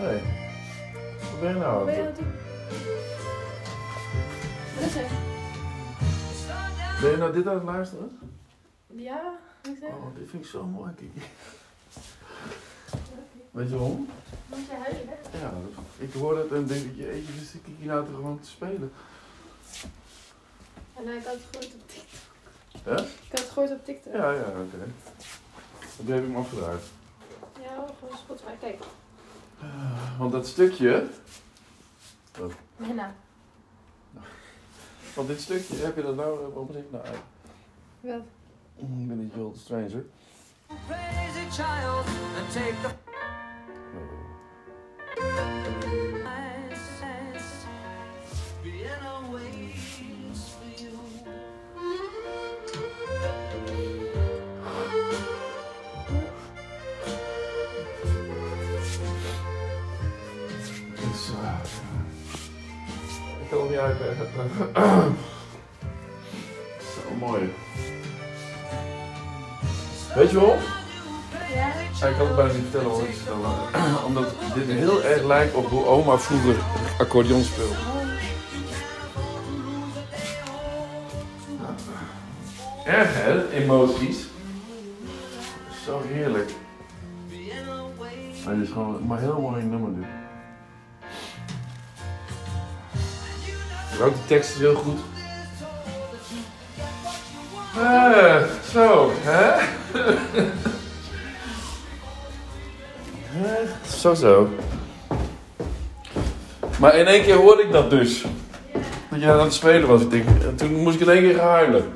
nou Wat ben je aan het doen? Wat is er? Ben je nou dit aan het luisteren? Ja, is er? Oh, dit vind ik zo mooi, Kiki. Weet je waarom? Moet je huilen, hè? Ja, ik hoor het en denk ik, jeetje, is die Kiki nou gewoon te spelen? En ik had het gehoord op TikTok. Hè? Ik had het gehoord op TikTok. Ja, ja, oké. Dan heb ik hem afgedraaid. Ja, gewoon Spotify. Kijk, Want dat stukje, henna. want dit stukje, heb je dat nou, waarom zeg ik nou uit? Wat? Ik ben niet Joel Stranger. Crazy child and take the Vienna eh, ik kan hem niet uitleggen. Zo mooi. Weet je? Ja, ik kan het bijna niet vertellen hoor. Omdat dit heel erg lijkt op hoe oma vroeger accordeon speelde. Erg hè, emoties. Zo heerlijk. Dit is gewoon maar heel mooi nummer dit. Ook de tekst is heel goed. Eh, zo, hè? Zo zo. Maar in één keer hoorde ik dat dus. Dat je aan het spelen was. Ik denk, en toen moest ik in één keer gaan huilen.